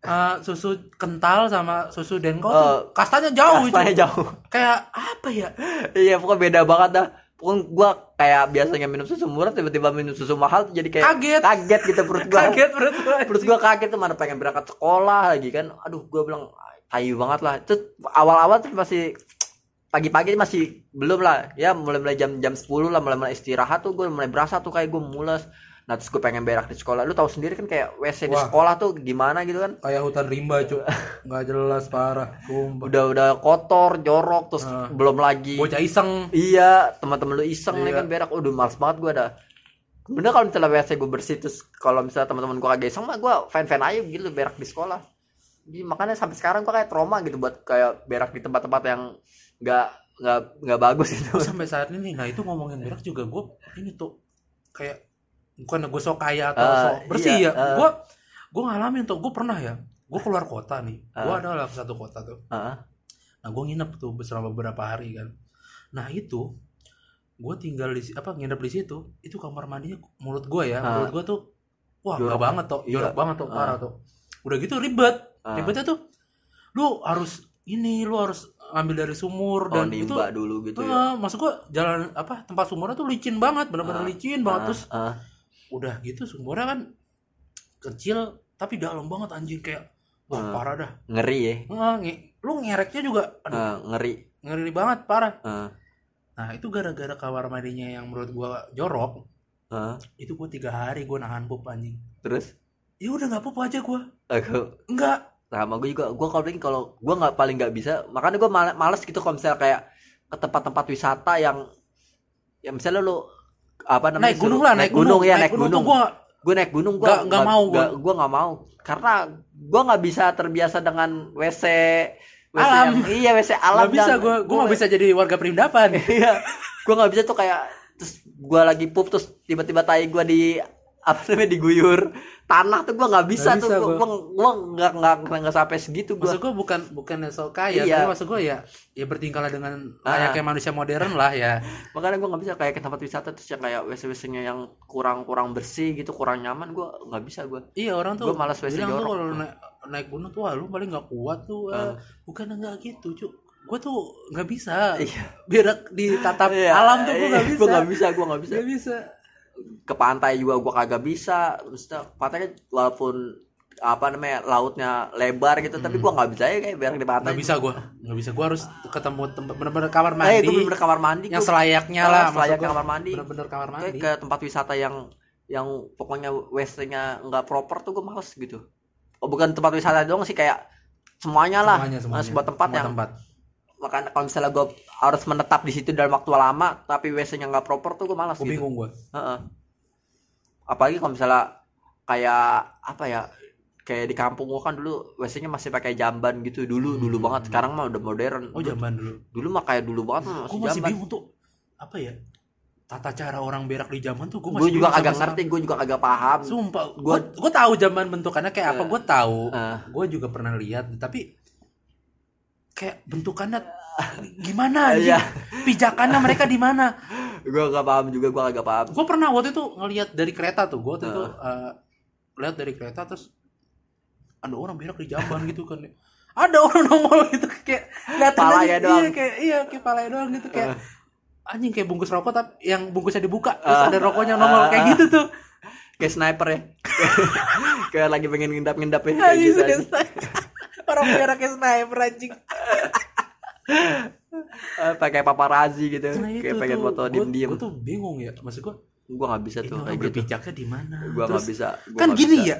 uh, susu kental sama susu denko Ah. tuh kastanya jauh itu. Rasanya jauh. Kayak apa ya? (laughs) iya pokoknya beda banget dah. Pokoknya gue kayak biasanya minum susu murah tiba-tiba minum susu mahal tuh jadi kayak Kaget. kaget gitu perut gue. (laughs) Kaget menurut gua. Perut gue kaget tuh mana pengen berangkat sekolah lagi kan. Aduh gue bilang tayu banget lah. Itu awal-awal tuh masih pagi-pagi masih belum lah ya mulai-mulai jam jam 10 lah mulai-mulai istirahat tuh gue mulai berasa tuh kayak gue mules nah terus gue pengen berak di sekolah lu tahu sendiri kan kayak WC di Wah. sekolah tuh gimana gitu kan Kayak hutan rimba, Cuk. Enggak jelas parah. Sumpah. udah udah kotor jorok terus Ah. belum lagi Bocah iseng. iya teman-teman lu iseng nih Iya. kan berak udah males banget gue ada bener kalau misalnya WC gue bersih terus kalau misalnya teman-teman gue kagak iseng mah gue fan fan aja gitu berak di sekolah jadi makanya sampai sekarang gue kayak trauma gitu buat kayak berak di tempat-tempat yang nggak nggak nggak bagus itu sampai saat ini nah itu ngomongin berak juga gue ini tuh kayak bukan gue sok kaya atau Ah, sok bersih iya, ya ah. gue gue ngalamin tuh gue pernah ya gue keluar kota nih gue Ah. adalah satu kota tuh Heeh. nah gue nginep tuh selama beberapa hari kan nah itu gue tinggal di apa nginep di situ itu kamar mandinya menurut gue ya Ah. menurut gue tuh wah Jorok. gak banget tuh Iya. jorok banget tuh Ah. parah tuh udah gitu ribet Ah. ribetnya tuh lu harus ini lu harus ambil dari sumur oh dan itu dulu gitu ya Ah, maksud gua jalan apa tempat sumurnya tuh licin banget, benar-benar Ah, licin banget Ah, terus ah. Udah gitu sumurnya kan kecil tapi dalam banget anjing kayak wah Ah. parah dah. ngeri ya Ah, nge- lu ngereknya juga aduh Ah, ngeri ngeri banget parah. Ah, Nah, itu gara-gara kamar mandinya yang menurut gua jorok, ah. itu gua tiga hari gua nahan pup anjing. terus Ya udah nggak pup aja gua. aku Enggak. sama gue juga gue kalau kalau gue nggak paling nggak bisa makanya gue males, gitu kalau misalnya kayak ke tempat-tempat wisata yang ya misalnya lu apa namanya Naik gunung suruh- lah, naik gunung, ya naik gunung, tuh gua gue naik gunung gue Nggak- mau gua. gue nggak mau. Karena gue nggak bisa terbiasa dengan wc WC Alam. yang- iya wc alam nggak bisa gua. Gua nggak bisa jadi warga perindapan. (laughs) iya. Gue nggak bisa tuh kayak terus gue lagi pup terus tiba-tiba tai gue di apa namanya diguyur tanah tuh gue nggak bisa Nggak tuh bisa gue gue nggak nggak nggak sampai segitu gue Maksud gua bukan bukan sok kaya, Iya. tapi maksud gua ya ya bertingkahlah dengan Ah. layaknya manusia modern lah ya. (laughs) makanya gue nggak bisa kayak ke tempat wisata terus yang kayak wc wc nya yang kurang kurang bersih gitu kurang nyaman gue nggak bisa gue Iya orang tuh Gua malas WC bilang tuh jorok. kalau naik, naik gunung tuh wah lu paling nggak kuat tuh. Ah. Uh. Bukan nggak gitu cuk. Gue tuh nggak bisa. iya Berak di tatap Iya, alam tuh gue nggak iya, bisa. gua nggak bisa gue nggak bisa Nggak bisa. Ke pantai juga gue kagak bisa maksudnya pantai kan walaupun apa namanya lautnya lebar gitu tapi gue nggak bisa ya kayak berak di pantai Hmm. Nggak bisa gue. Nggak bisa. Gue harus ketemu tempat bener-bener kamar eh mandi. gue bener kamar mandi yang gua- selayaknya Ah, lah. selayaknya kamar mandi. Bener-bener kamar kayak mandi. ke tempat wisata yang yang pokoknya WC-nya nggak proper tuh gue males gitu oh bukan tempat wisata doang sih kayak semuanya lah Semuanya, Nah, semuanya. sebuah tempat Semua yang tempat. Makanya kalau misalnya gue harus menetap di situ dalam waktu lama tapi WC-nya nggak proper tuh gue malas Gue gitu bingung gue. Heeh. apalagi kalau misalnya kayak apa ya kayak di kampung gua kan dulu WC-nya masih pakai jamban gitu dulu dulu Hmm. banget sekarang mah udah modern Oh zaman dulu. dulu mah kayak dulu banget mah Gue masih masih jamban bingung tuh. Apa ya? Tata cara orang berak di zaman tuh gue masih gue juga agak ngerti gue juga agak paham. Sumpah, gue gue tahu zaman bentukannya kayak apa, Eh. gue tahu. Eh. gue juga pernah lihat tapi kayak bentukannya gimana anjing? Iya. pijakannya mereka di mana gue gak paham juga gue agak paham gue pernah waktu itu ngelihat dari kereta tuh gue waktu itu Ah. eh, lihat dari kereta terus ada orang berak di jamban gitu kan ada orang nongol gitu kayak Palanya aja, doang. iya kayak iya kayak palanya doang gitu kayak anjing kayak bungkus rokok tapi yang bungkusnya dibuka terus Ah. ada rokoknya nongol kayak Ah. gitu tuh kayak sniper ya (laughs) kayak lagi pengen ngendap-ngendap ya kayak anjing gitu. Orang merah kayak sniper anjing. Eh, pakai paparazzi gitu. Nah, kayak pengen foto gua- diem-diem. gua tuh bingung ya. Maksud gua gua nggak bisa tuh kayak gitu. berpijaknya di mana? Gua nggak bisa gua kan gini bisa. ya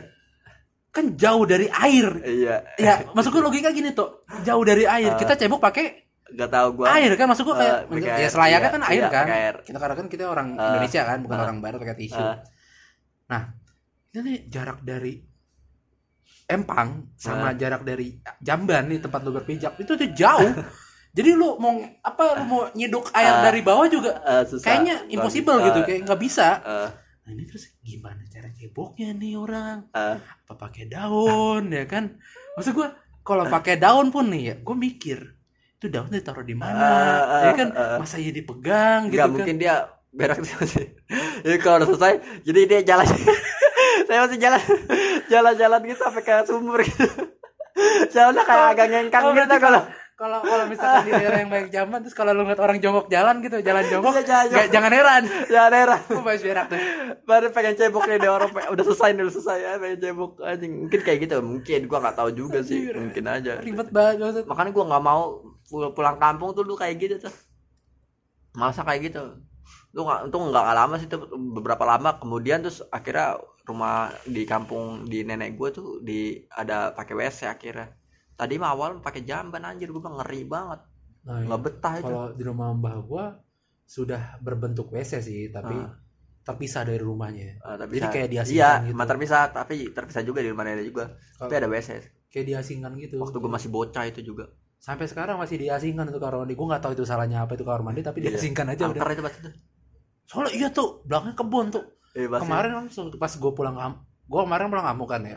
kan jauh dari air. Iya. Ya maksud gua logika gini tuh. Jauh dari air. Kita cebok pakai nggak tahu gua. air kan maksud gua kayak Eh, pakai ya selayaknya iya, kan air iya, kan. air. kita karena kan kita orang Ah. Indonesia kan bukan Ah. orang barat pakai tisu. Ah. nah ini jarak dari Empang sama Ah. jarak dari Jamban nih tempat lu berpijak itu tuh jauh. (laughs) Jadi lu mau apa lu mau nyeduk air Ah. dari bawah juga Eh, susah. kayaknya impossible gitu kayak nggak bisa. Eh, nah ini terus gimana cara ceboknya nih orang? Eh, apa pakai daun ya kan? Maksud gua kalau pakai daun pun nih ya gue mikir itu daun ditaruh di mana? Ah, ah, ya kan? ah. masa ya dipegang gitu nggak kan? mungkin dia berak sih. (laughs) Jadi kalau udah selesai jadi dia jalan (laughs) saya masih jalan (laughs) jalan-jalan gitu sampai ke sumur gitu. Jalannya kayak agak ngengkang Oh, gitu kalau kalau kalau misalkan di daerah yang banyak jamban terus kalau lu ngeliat orang jongkok jalan gitu jalan jongkok Iya, jalan nggak- jangan heran. Ya daerah gue bahas berak tuh. Baru pengen cebok nih dia orang udah selesai udah selesai ya pengen cebok. Anjing mungkin kayak gitu mungkin. Gua nggak tahu juga sih mungkin aja. Ribet banget maksud makanya gua nggak mau pul- pulang kampung tuh lu kayak gitu tuh. Masa kayak gitu. Lu nggak untung nggak lama sih tuh beberapa lama. Kemudian terus akhirnya rumah di kampung di nenek gua tuh di ada pakai WC akhirnya. Tadi mah awal pakai jamban anjir. Gua bilang ngeri banget. Nah, nggak betah itu. Kalau di rumah mbah gua sudah berbentuk WC sih tapi Ah. terpisah dari rumahnya. Ah, tapi Jadi kayak diasingkan iya gitu. terpisah tapi terpisah juga di rumah nenek juga tapi ada WC kayak diasingkan gitu. Waktu gua masih bocah itu juga. Sampai sekarang masih diasingkan itu kamar mandi gue nggak tahu itu salahnya apa itu kamar mandi tapi Iya. diasingkan aja udah. angker itu pasti tuh soalnya iya tuh belakangnya kebun tuh Eh, pasti. kemarin langsung pas gue pulang kam gue kemarin pulang kampung kan ya?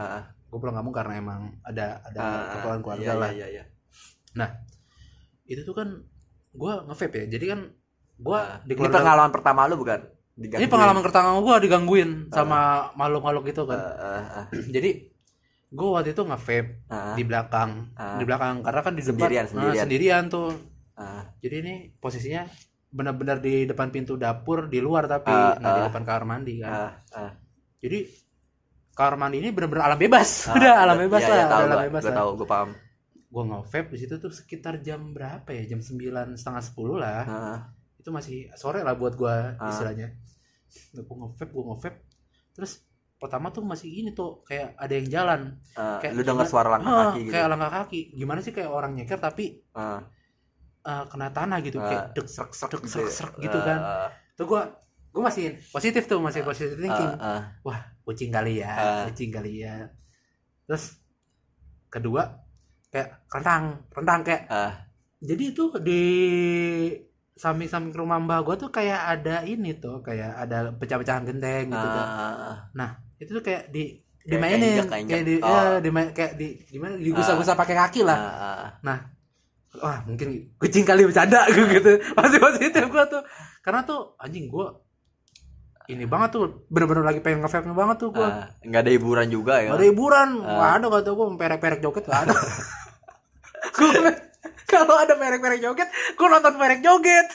Gue pulang kampung karena emang ada ada ah, keperluan keluarga iya, lah. iya, iya, itu tuh kan gue ngevape ya. Jadi kan gue di ini pengalaman pertama lu bukan? Ini Digangguin. pengalaman pertama gue digangguin sama makhluk-makhluk gitu Ah, kan jadi gue waktu itu nge-vape di belakang. Ah. di belakang karena kan di depan Sendirian, nah, sendirian. tuh. Ah. jadi ini posisinya benar-benar di depan pintu dapur di luar tapi Ah, nggak di ah. depan kamar mandi kan. Ah, ah. jadi kamar mandi ini benar-benar alam bebas. Ah, (laughs) udah alam bebas iya, lah iya, tahu alam gua, bebas lah. tahu gua paham. Gue nge-vape di situ tuh sekitar jam berapa ya? Jam sembilan setengah sepuluh lah. Ah, itu masih sore lah buat gue Ah. istilahnya. Gue nge-vape gue nge-vape. Terus pertama tuh masih ini tuh kayak ada yang jalan. Ah, Kayak lu dengar suara langkah Ah, kaki gitu. kayak langkah kaki. Gimana sih kayak orang nyeker tapi eh, kena tanah gitu ah, kayak dek serak serak dek, gitu serak, ya. serak gitu Ah, kan. ah, tuh gue gue masih positif tuh masih positif thinking ah, ah. kucing kali ya Ah. kucing kali ya terus kedua kayak rentang rentang kayak Ah. jadi itu di samping-samping rumah mbah gue tuh kayak ada ini tuh kayak ada pecah-pecahan genteng gitu kan Ah, ah, itu tuh kayak di dimainin kayak kayak, kayak di injak. ya, Oh. dimain- kayak di gimana digusah-gusah pakai kaki ah, lah ah. wah mungkin kucing kali bercanda gue (laughs) gitu masih positif gue tuh karena tuh anjing gue ini banget tuh bener-bener lagi pengen nge banget tuh gue Ah, nggak ada hiburan juga ya Gak ada hiburan, nggak ada kata gue perek-perek joget gak ada. (laughs) Gua- kalau ada perek-perek joget, gue nonton perek joget.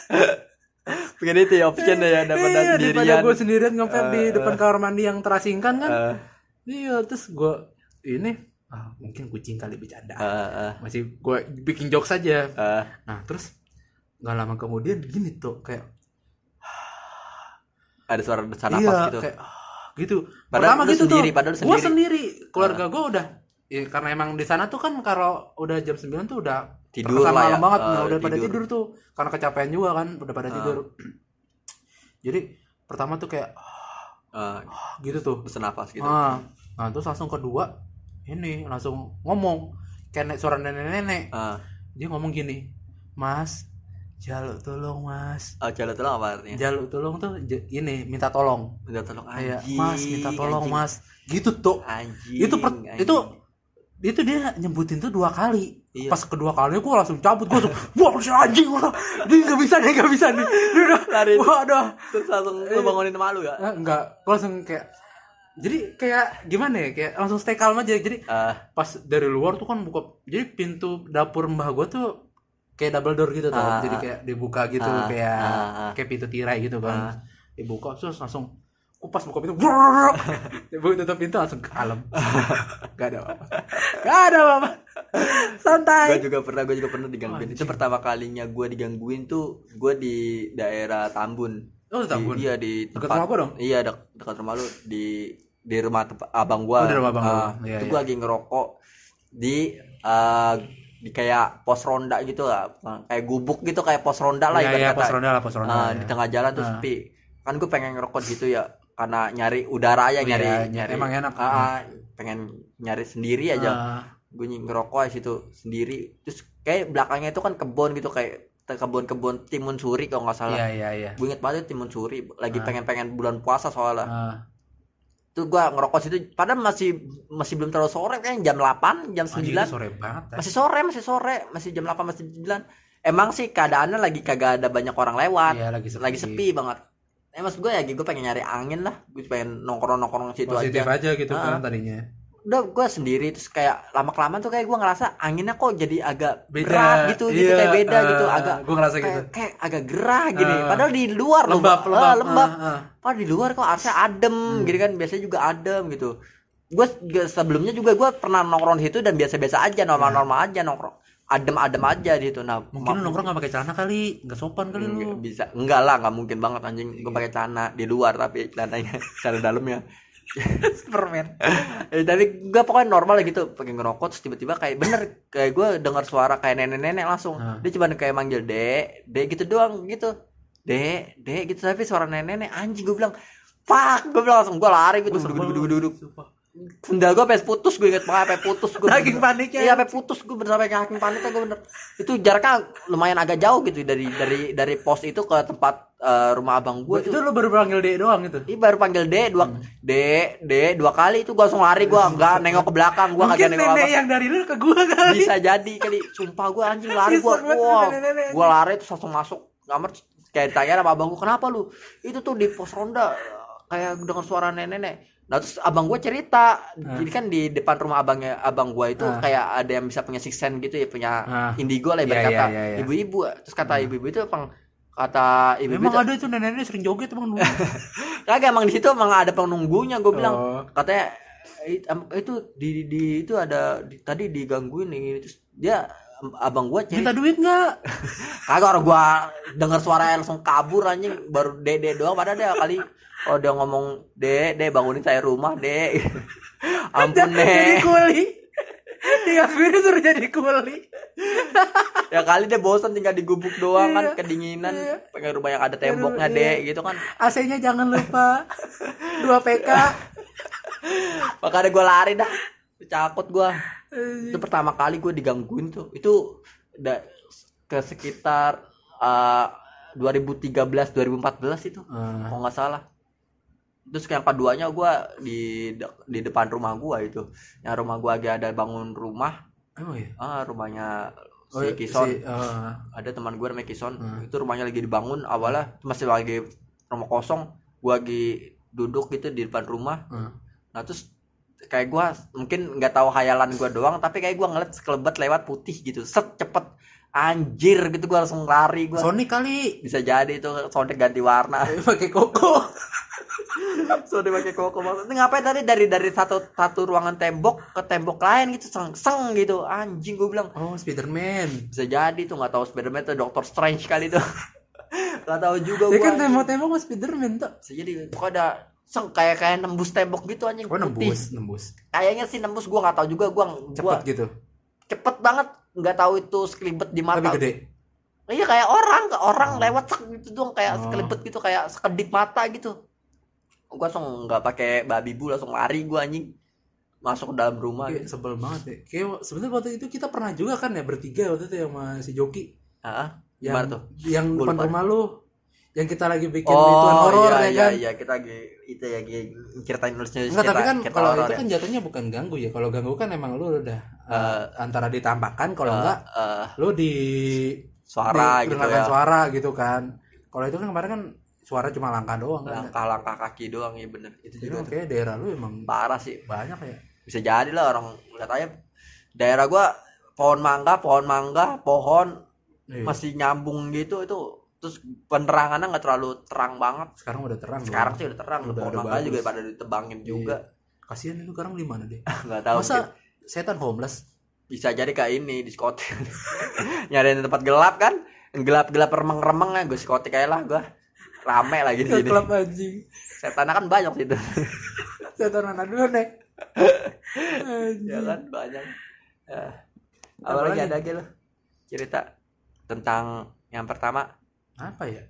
(laughs) pengen itu ya option ya daripada Iya, daripada sendirian gue sendirian nge di Ah, depan kamar mandi yang terasingkan kan. Ah, Iya, terus gue ini ah, mungkin kucing kali bercanda. ah, ah, Masih gue bikin jokes saja. ah. Nah, terus nggak lama kemudian gini tuh kayak ada suara desak iya nafas gitu kayak gitu. Padahal Pertama gitu sendiri, tuh. padahal lu Gue sendiri. sendiri, keluarga gue udah ya, karena emang di sana tuh kan kalau udah jam 9 tuh udah tidur lah ya malam banget Ah, nah, udah pada tidur tuh karena kecapean juga kan udah pada Ah. tidur (clears throat) jadi pertama tuh kayak ah, gitu tuh desak nafas gitu ah nah terus langsung kedua ini langsung ngomong. Kayak suara nenek-nenek. Ah. Dia ngomong gini mas jaluk tolong mas. Oh jalan tolong apa artinya? Jaluk tolong tuh ini minta tolong. Minta tolong kayak anjing mas minta tolong anjing, mas. Gitu tuh anjing itu per- anjing. itu itu dia nyebutin tuh dua kali. Iya. pas kedua kalinya gue langsung cabut gue langsung wah si anjing wah. Dia nggak bisa nih nggak bisa nih. Dia udah Lari. wah aduh terus langsung lu bangunin malu Eh, enggak gue langsung kayak jadi kayak gimana ya kayak langsung stay calm aja. Jadi Eh, pas dari luar tuh kan buka jadi pintu dapur mbah gua tuh kayak double door gitu tau. Ah, jadi ah. kayak dibuka gitu Ah, kayak ah. kayak pintu tirai gitu kan. Ah. dibuka terus langsung aku pas buka pintu. (laughs) Dibuka tutup pintu langsung kalem (laughs) gak ada apa gak ada apa santai. Gue juga pernah gue juga pernah digangguin. Itu pertama kalinya gue digangguin tuh gue di daerah Tambun. Oh di Tambun? Di- iya di Dekat rumah gua dong? iya dek, dekat rumah lu di di rumah abang gua. Oh, di rumah abang lu. Ah, Iya, itu iya. gua lagi ngerokok di eh, di kayak pos ronda gitu lah. Kayak gubuk gitu kayak pos ronda lah Iya, ibarat iya, kata. pos ronda lah, pos ronda, Ah, iya. di tengah jalan tuh Ah. sepi. Kan gue pengen ngerokok gitu ya karena nyari udara aja Oh, nyari iya, nyari emang enak. Ah, ah, pengen nyari sendiri aja. Ah, gue ngerokok di situ sendiri. Terus kayak belakangnya itu kan kebun gitu kayak kebun-kebun timun suri kalau nggak salah. Iya iya iya. Gue inget banget timun suri. Lagi pengen-pengen bulan puasa soalnya. Ah, tuh gue ngerokok situ padahal masih masih belum terlalu sore kan jam 8 jam anjing, 9 itu sore banget Tay. masih sore masih sore masih jam 8 masih 9 emang sih keadaannya lagi kagak ada banyak orang lewat Iya, lagi sepi. lagi sepi banget eh gue ya gue pengen nyari angin lah gue pengen nongkrong nongkrong situ positif aja aja, gitu Ah. kan tadinya udah gue sendiri terus kayak lama kelamaan tuh kayak gue ngerasa anginnya kok jadi agak beda. berat gitu gitu Iya, kayak beda ah, gitu agak gue ngerasa gitu. kayak, kayak agak gerah gini. Ah. padahal di luar loh, lembab lembab. Ah, lembab. Ah, ah. padahal di luar kok harusnya adem Hmm. gitu kan biasanya juga adem gitu. Gue sebelumnya juga gue pernah nongkrong di situ dan biasa-biasa aja normal-normal aja nongkrong. Adem-adem aja di situ nah mungkin lu nongkrong gak pakai celana kali? Nggak sopan kali lu. Bisa. Enggak lah nggak mungkin banget anjing. Gue Iya. pakai celana di luar tapi celananya (laughs) celana dalamnya (laughs) Superman eh, tapi gue pokoknya normal gitu pakai ngerokok terus tiba-tiba kayak bener kayak gue dengar suara kayak nenek-nenek langsung Ah. dia cuma kayak manggil dek dek gitu doang gitu dek dek gitu tapi suara nenek-nenek anjing gue bilang fuck gue bilang langsung gue lari gitu Gua duduk sebel duduk lu. duduk Sumpah. sendal gue sampai putus gue inget banget sampai putus gue Saking paniknya. iya sampai putus gue bener sampai saking paniknya gue bener itu jaraknya lumayan agak jauh gitu dari dari dari pos itu ke tempat eh, rumah abang gue itu lu baru panggil D doang itu? Ih baru panggil D dua Hmm. D D dua kali itu gua langsung lari gua. Nggak nengok ke belakang mungkin kagak nengok nenek apa yang dari lu ke gua kali. Bisa jadi kali. Sumpah gua anjing lari wah nenek-nenek, gua lari terus langsung masuk. Kamar kayak ditanya sama abang gua kenapa lu? Itu tuh di pos ronda kayak dengar suara nenek-nenek nah terus abang gua cerita. Jadi kan di depan rumah abangnya abang gua itu Ah. kayak ada yang bisa punya six sense gitu ya punya Ah. indigo lah Iya, ibarat iya, kata iya, iya. ibu-ibu. Terus kata ibu-ibu itu emang kata ibu-ibu memang ada itu nenek-nenek sering joget emang dulu. (laughs) Kagak emang di situ emang ada penunggunya gue bilang. Oh. Katanya "It- em- itu di, di itu ada di- tadi digangguin nih terus dia abang gua minta cerita duit nggak? (laughs) Kagak orang gua dengar suara langsung kabur anjing. Baru dede doang padahal dia kali oh dia ngomong de de bangunin saya rumah de (laughs) ampun jadi deh kuli digangguin suruh jadi kuli. Ya kali dia bosan tinggal di gubuk doang kan Iya. kedinginan. Iya. pengen rumah yang ada temboknya Aduh, de iya. gitu kan. AC-nya jangan lupa. 2 PK makanya gua lari dah. Cakut gua. Itu pertama kali gue digangguin tuh. Itu da, ke sekitar uh, 2013 2014 itu Ah. kalau nggak salah terus yang keduanya gue di di depan rumah gue itu. Yang rumah gue lagi ada bangun rumah. Oh iya? Ah rumahnya Oh, si Kison. si- ah. ada teman gue namanya Kison. Hmm. itu rumahnya lagi dibangun awalnya. Masih lagi rumah kosong. Gue lagi duduk gitu di depan rumah. Hmm. nah terus kayak gua mungkin nggak tahu hayalan gua doang tapi kayak gua ngeliat sekelebat lewat putih gitu. Set cepet anjir gitu gua langsung lari gua. Sonic kali. Bisa jadi itu Sonic ganti warna. (laughs) Pakai koko. Sonic pakai koko. Maksudnya ngapain tadi? Dari dari satu satu ruangan tembok ke tembok lain gitu seng seng gitu. Anjing gua bilang. Oh Spiderman. Bisa jadi tuh nggak tahu Spiderman tuh Doctor Strange kali tuh. (laughs) Nggak tahu juga gua. kan tembok-tembok mas Spiderman tuh bisa jadi pokoknya ada seng kayak kayak nembus tembok gitu anjing. Oh putih. nembus nembus. Kayaknya sih nembus gua nggak tahu juga gua gua cepet gitu cepet banget nggak tahu itu sekelibet di mata tapi gede iya kayak orang orang Oh. lewat sek gitu dong kayak Oh. sekelibet gitu kayak sekedip mata gitu gua langsung nggak pakai babi bu langsung lari gua anjing masuk ke dalam rumah Kayak gitu. sebel banget ya kayak sebenarnya waktu itu kita pernah juga kan ya bertiga waktu itu yang sama si Joki Ah, yang tuh? yang depan rumah lu yang kita lagi bikin ituan horor iya, ya iya, kan iya kita lagi itu ya ceritain nulisnya Enggak, tapi kan kalau itu ya. kan jatuhnya bukan ganggu ya. Kalau ganggu kan emang lu udah uh, Eh, antara ditampakkan kalau Eh, enggak eh, lu di suara di- gitu ya suara gitu kan. Kalau itu kan kemarin kan suara cuma langkah doang kan langkah-langkah kaki doang ya bener itu juga kayak daerah lu emang parah sih banyak ya bisa jadi lah orang lihat aja daerah gua pohon mangga pohon mangga pohon Iya. masih nyambung gitu itu terus penerangannya nggak terlalu terang banget. Sekarang udah terang sekarang dong. sih udah terang Udah- udah bagus. juga pada ditebangin juga. Kasihan itu sekarang di mana deh (laughs) nggak tahu mungkin masa setan homeless? Bisa jadi kayak ini diskotik (laughs) nyariin tempat gelap kan? Gelap gelap remeng remeng ya gue diskotik kayak lah gue. Rame lagi di sini. Klub anjing. Setannya kan banyak situ (laughs) setan mana dulu nih ya kan banyak. Ya. Apa apa lagi lagi? ada lagi lo cerita tentang yang pertama apa ya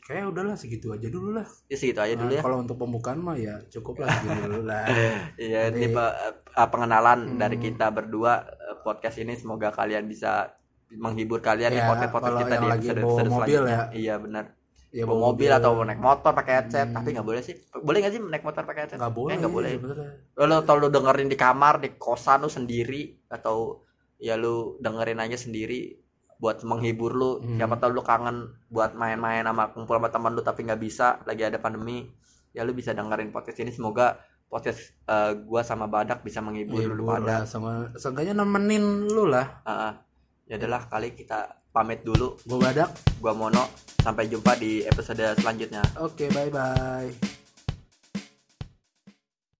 kayak udahlah segitu aja dulu lah ya segitu aja dulu Nah, ya kalau untuk pembukaan mah ya cukup lah segitu dulu lah (laughs) Iya, ini pe- eh, pengenalan Hmm. dari kita berdua eh, podcast ini semoga kalian bisa menghibur kalian di Ya, podcast podcast kalau kita di episode episode mobil selanjutnya. ya. Iya benar. ya bawa mobil atau naik motor pakai headset, Hmm. tapi nggak boleh sih. Boleh nggak sih naik motor pakai headset? nggak boleh Eh, nggak boleh. sebenarnya. Lo atau lu dengerin di kamar di kosan lu sendiri atau ya lu dengerin aja sendiri buat menghibur lu. Hmm. Siapa tahu lu kangen buat main-main sama kumpul sama teman lu tapi nggak bisa lagi ada pandemi. Ya lu bisa dengerin podcast ini semoga podcast eh, gua sama Badak bisa menghibur lu Hibur pada. lah sama seenggaknya nemenin lu lah Ah, ah. ya adalah kali kita pamit dulu gua badak gua Mono sampai jumpa di episode selanjutnya oke bye bye